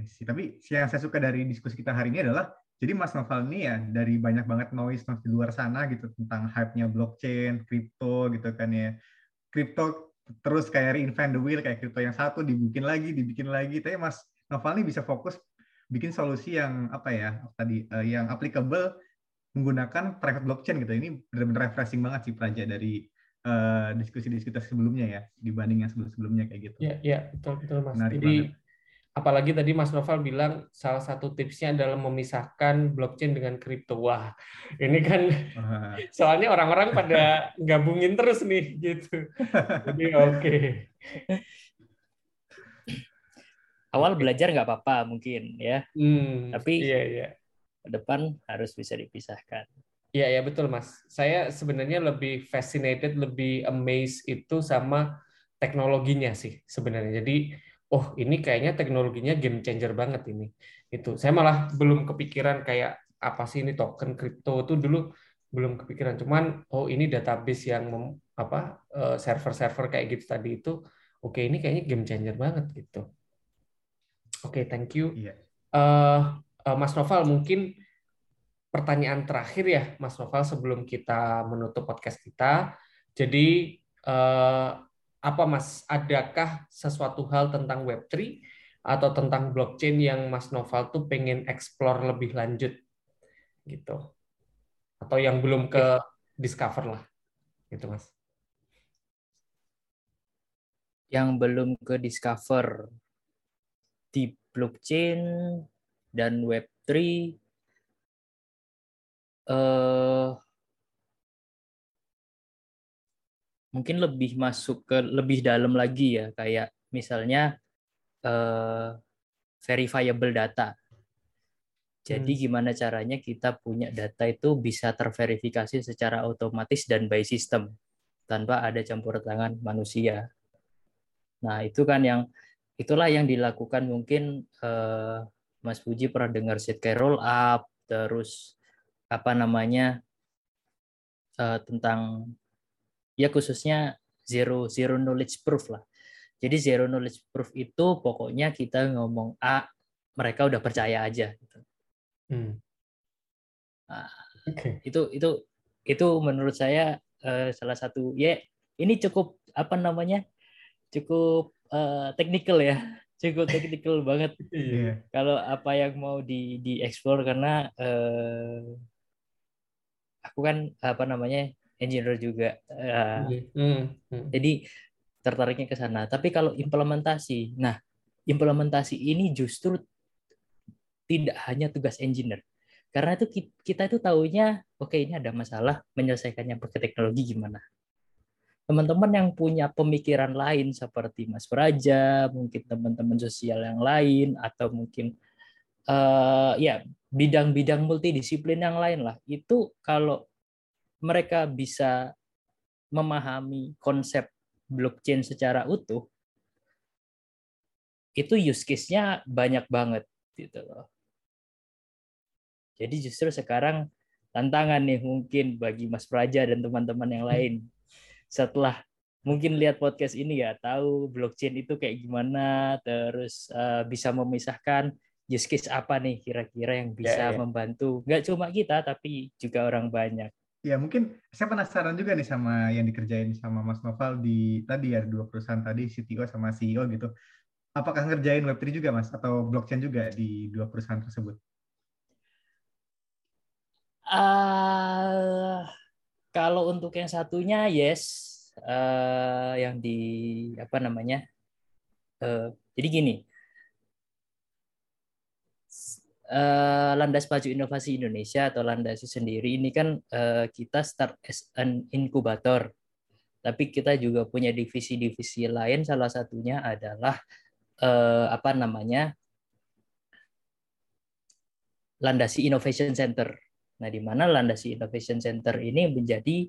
Tapi yang saya suka dari diskusi kita hari ini adalah jadi Mas Noval ini ya dari banyak banget noise noise di luar sana gitu tentang hype-nya blockchain, crypto gitu kan ya. Crypto terus kayak reinvent the wheel kayak crypto yang satu dibikin lagi, dibikin lagi. Tapi Mas Noval ini bisa fokus bikin solusi yang apa ya tadi uh, yang applicable menggunakan private blockchain gitu. Ini benar-benar refreshing banget sih Praja dari uh, diskusi-diskusi sebelumnya ya dibanding yang sebelum-sebelumnya kayak gitu. Iya, iya, betul betul Mas. Menarik Jadi banget apalagi tadi Mas Noval bilang salah satu tipsnya adalah memisahkan blockchain dengan kripto. Wah, ini kan soalnya orang-orang pada gabungin terus nih gitu. Jadi oke. Okay. Awal belajar nggak apa-apa mungkin ya, hmm, tapi iya, iya. ke depan harus bisa dipisahkan. Iya ya betul Mas. Saya sebenarnya lebih fascinated, lebih amazed itu sama teknologinya sih sebenarnya. Jadi oh ini kayaknya teknologinya game changer banget ini. Itu saya malah belum kepikiran kayak apa sih ini token kripto itu dulu belum kepikiran. Cuman oh ini database yang mem, apa eh, server-server kayak gitu tadi itu oke okay, ini kayaknya game changer banget gitu. Oke, okay, thank you. Yeah. Iya. Uh, uh, Mas Noval mungkin pertanyaan terakhir ya Mas Noval sebelum kita menutup podcast kita. Jadi uh, apa Mas, adakah sesuatu hal tentang Web3 atau tentang blockchain yang Mas Noval tuh pengen explore lebih lanjut gitu? Atau yang belum ke discover lah, gitu Mas? Yang belum ke discover di blockchain dan Web3 eh mungkin lebih masuk ke lebih dalam lagi ya kayak misalnya uh, verifiable data. Jadi hmm. gimana caranya kita punya data itu bisa terverifikasi secara otomatis dan by system tanpa ada campur tangan manusia. Nah itu kan yang itulah yang dilakukan mungkin uh, Mas Puji pernah dengar ZK roll up terus apa namanya uh, tentang ya khususnya zero zero knowledge proof lah. Jadi zero knowledge proof itu pokoknya kita ngomong A, mereka udah percaya aja. Gitu. Hmm. Nah, okay. Itu itu itu menurut saya uh, salah satu ya ini cukup apa namanya cukup uh, technical ya cukup technical banget yeah. kalau apa yang mau di dieksplor karena uh, aku kan apa namanya engineer juga. Uh, mm -hmm. Jadi tertariknya ke sana. Tapi kalau implementasi, nah implementasi ini justru tidak hanya tugas engineer. Karena itu kita itu tahunya, oke okay, ini ada masalah, menyelesaikannya pakai teknologi gimana. Teman-teman yang punya pemikiran lain seperti Mas Praja, mungkin teman-teman sosial yang lain, atau mungkin uh, ya bidang-bidang multidisiplin yang lain lah, itu kalau mereka bisa memahami konsep blockchain secara utuh, itu use case-nya banyak banget gitu loh. Jadi justru sekarang tantangan nih mungkin bagi Mas Praja dan teman-teman yang lain setelah mungkin lihat podcast ini ya tahu blockchain itu kayak gimana terus uh, bisa memisahkan use case apa nih kira-kira yang bisa yeah, yeah. membantu nggak cuma kita tapi juga orang banyak Ya mungkin saya penasaran juga nih sama yang dikerjain sama Mas Noval di tadi ya dua perusahaan tadi CTO sama CEO gitu. Apakah ngerjain Web3 juga Mas atau blockchain juga di dua perusahaan tersebut? Uh, kalau untuk yang satunya yes, uh, yang di apa namanya? Uh, jadi gini, uh, landas maju inovasi Indonesia atau landasi sendiri ini kan uh, kita start as an inkubator tapi kita juga punya divisi-divisi lain. Salah satunya adalah uh, apa namanya landasi innovation center. Nah di mana landasi innovation center ini menjadi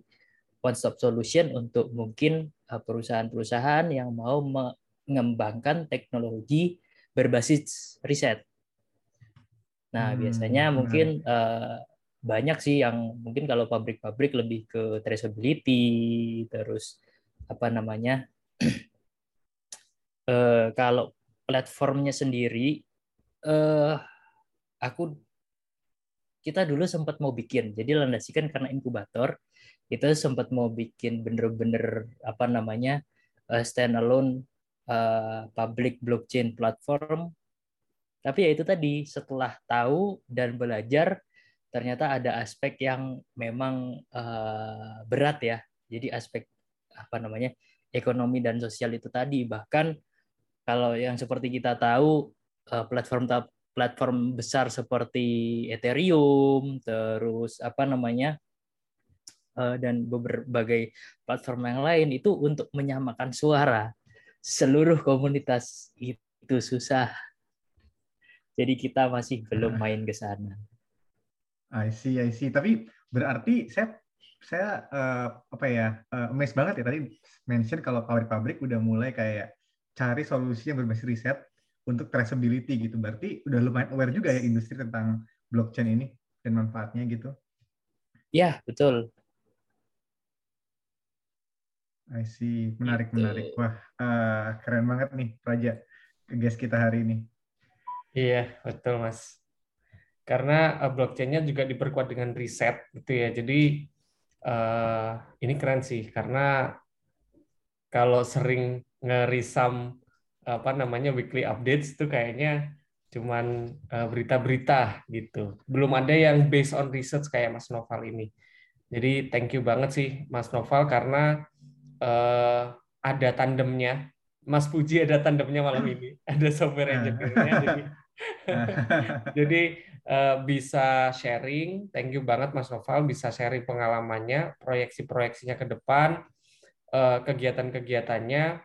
one stop solution untuk mungkin perusahaan-perusahaan yang mau mengembangkan teknologi berbasis riset Nah, hmm, biasanya mungkin uh, banyak sih yang mungkin kalau pabrik-pabrik lebih ke traceability, terus apa namanya? uh, kalau platformnya sendiri uh, aku kita dulu sempat mau bikin. Jadi landasi kan karena inkubator, kita sempat mau bikin bener-bener apa namanya uh, standalone uh, public blockchain platform. Tapi ya itu tadi setelah tahu dan belajar ternyata ada aspek yang memang uh, berat ya. Jadi aspek apa namanya ekonomi dan sosial itu tadi bahkan kalau yang seperti kita tahu uh, platform platform besar seperti Ethereum terus apa namanya uh, dan berbagai platform yang lain itu untuk menyamakan suara seluruh komunitas itu susah. Jadi kita masih belum main ke sana. I see, I see. Tapi berarti saya saya uh, apa ya uh, amazed banget ya tadi mention kalau pabrik-pabrik udah mulai kayak cari solusi yang berbasis riset untuk traceability gitu. Berarti udah lumayan aware juga ya industri tentang blockchain ini dan manfaatnya gitu. Ya, betul. I see. Menarik, gitu. menarik. Wah, uh, keren banget nih Praja guest kita hari ini. Iya, betul Mas. Karena blockchain-nya juga diperkuat dengan riset gitu ya. Jadi uh, ini keren sih karena kalau sering ngerisam apa namanya weekly updates itu kayaknya cuman uh, berita-berita gitu. Belum ada yang based on research kayak Mas Noval ini. Jadi thank you banget sih Mas Noval karena uh, ada tandemnya. Mas Puji ada tandemnya malam ini. Ada software engineer-nya. jadi jadi uh, bisa sharing. Thank you banget Mas Noval bisa sharing pengalamannya, proyeksi-proyeksinya ke depan, uh, kegiatan-kegiatannya.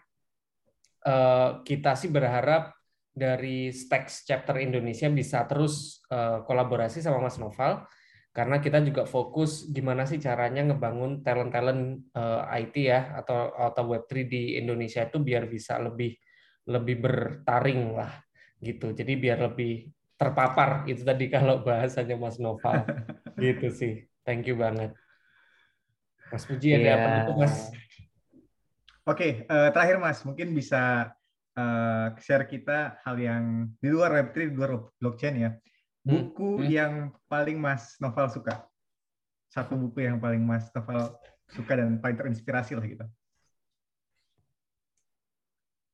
Uh, kita sih berharap dari Stacks Chapter Indonesia bisa terus uh, kolaborasi sama Mas Noval karena kita juga fokus gimana sih caranya ngebangun talent-talent uh, IT ya atau atau Web3 di Indonesia itu biar bisa lebih lebih bertaring lah gitu. Jadi biar lebih terpapar. Itu tadi kalau bahasanya Mas Noval. Gitu sih. Thank you banget. Mas Puji ada yeah. apa itu Mas? Oke okay, uh, eh, terakhir Mas. Mungkin bisa uh, share kita hal yang di luar Web3 di luar blockchain ya. Hmm, buku hmm. yang paling Mas Noval suka. Satu buku yang paling Mas Noval suka dan paling terinspirasi lah gitu.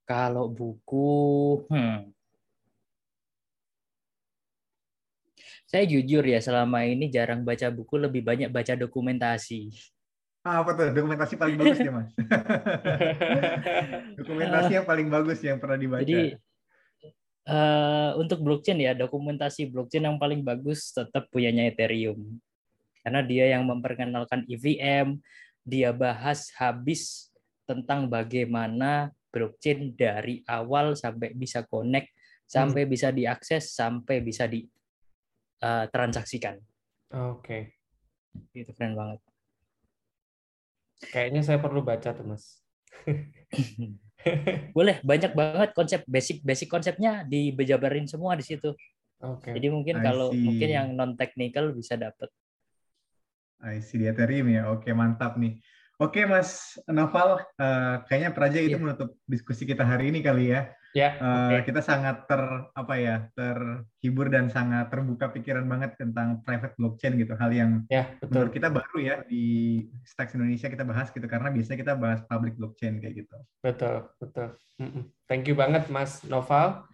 Kalau buku hmm saya jujur ya selama ini jarang baca buku, lebih banyak baca dokumentasi. Ah, apa tuh dokumentasi paling bagus ya mas? dokumentasi yang paling bagus yang pernah dibaca. Jadi uh, untuk blockchain ya dokumentasi blockchain yang paling bagus tetap punyanya Ethereum karena dia yang memperkenalkan EVM, dia bahas habis tentang bagaimana blockchain dari awal sampai bisa connect, sampai hmm. bisa diakses, sampai bisa di uh, transaksikan. Oke. Okay. Itu keren banget. Kayaknya saya perlu baca tuh mas. Boleh, banyak banget konsep basic basic konsepnya dibejabarin semua di situ. Oke. Okay. Jadi mungkin kalau mungkin yang non technical bisa dapat. I see di Ethereum ya. Oke, mantap nih. Oke, Mas Noval, uh, kayaknya Praja itu yeah. menutup diskusi kita hari ini kali ya. Ya. Uh, Kita sangat ter apa ya terhibur dan sangat terbuka pikiran banget tentang private blockchain gitu hal yang ya, betul. menurut kita baru ya di Stacks Indonesia kita bahas gitu karena biasanya kita bahas public blockchain kayak gitu. Betul betul. Thank you banget Mas Noval.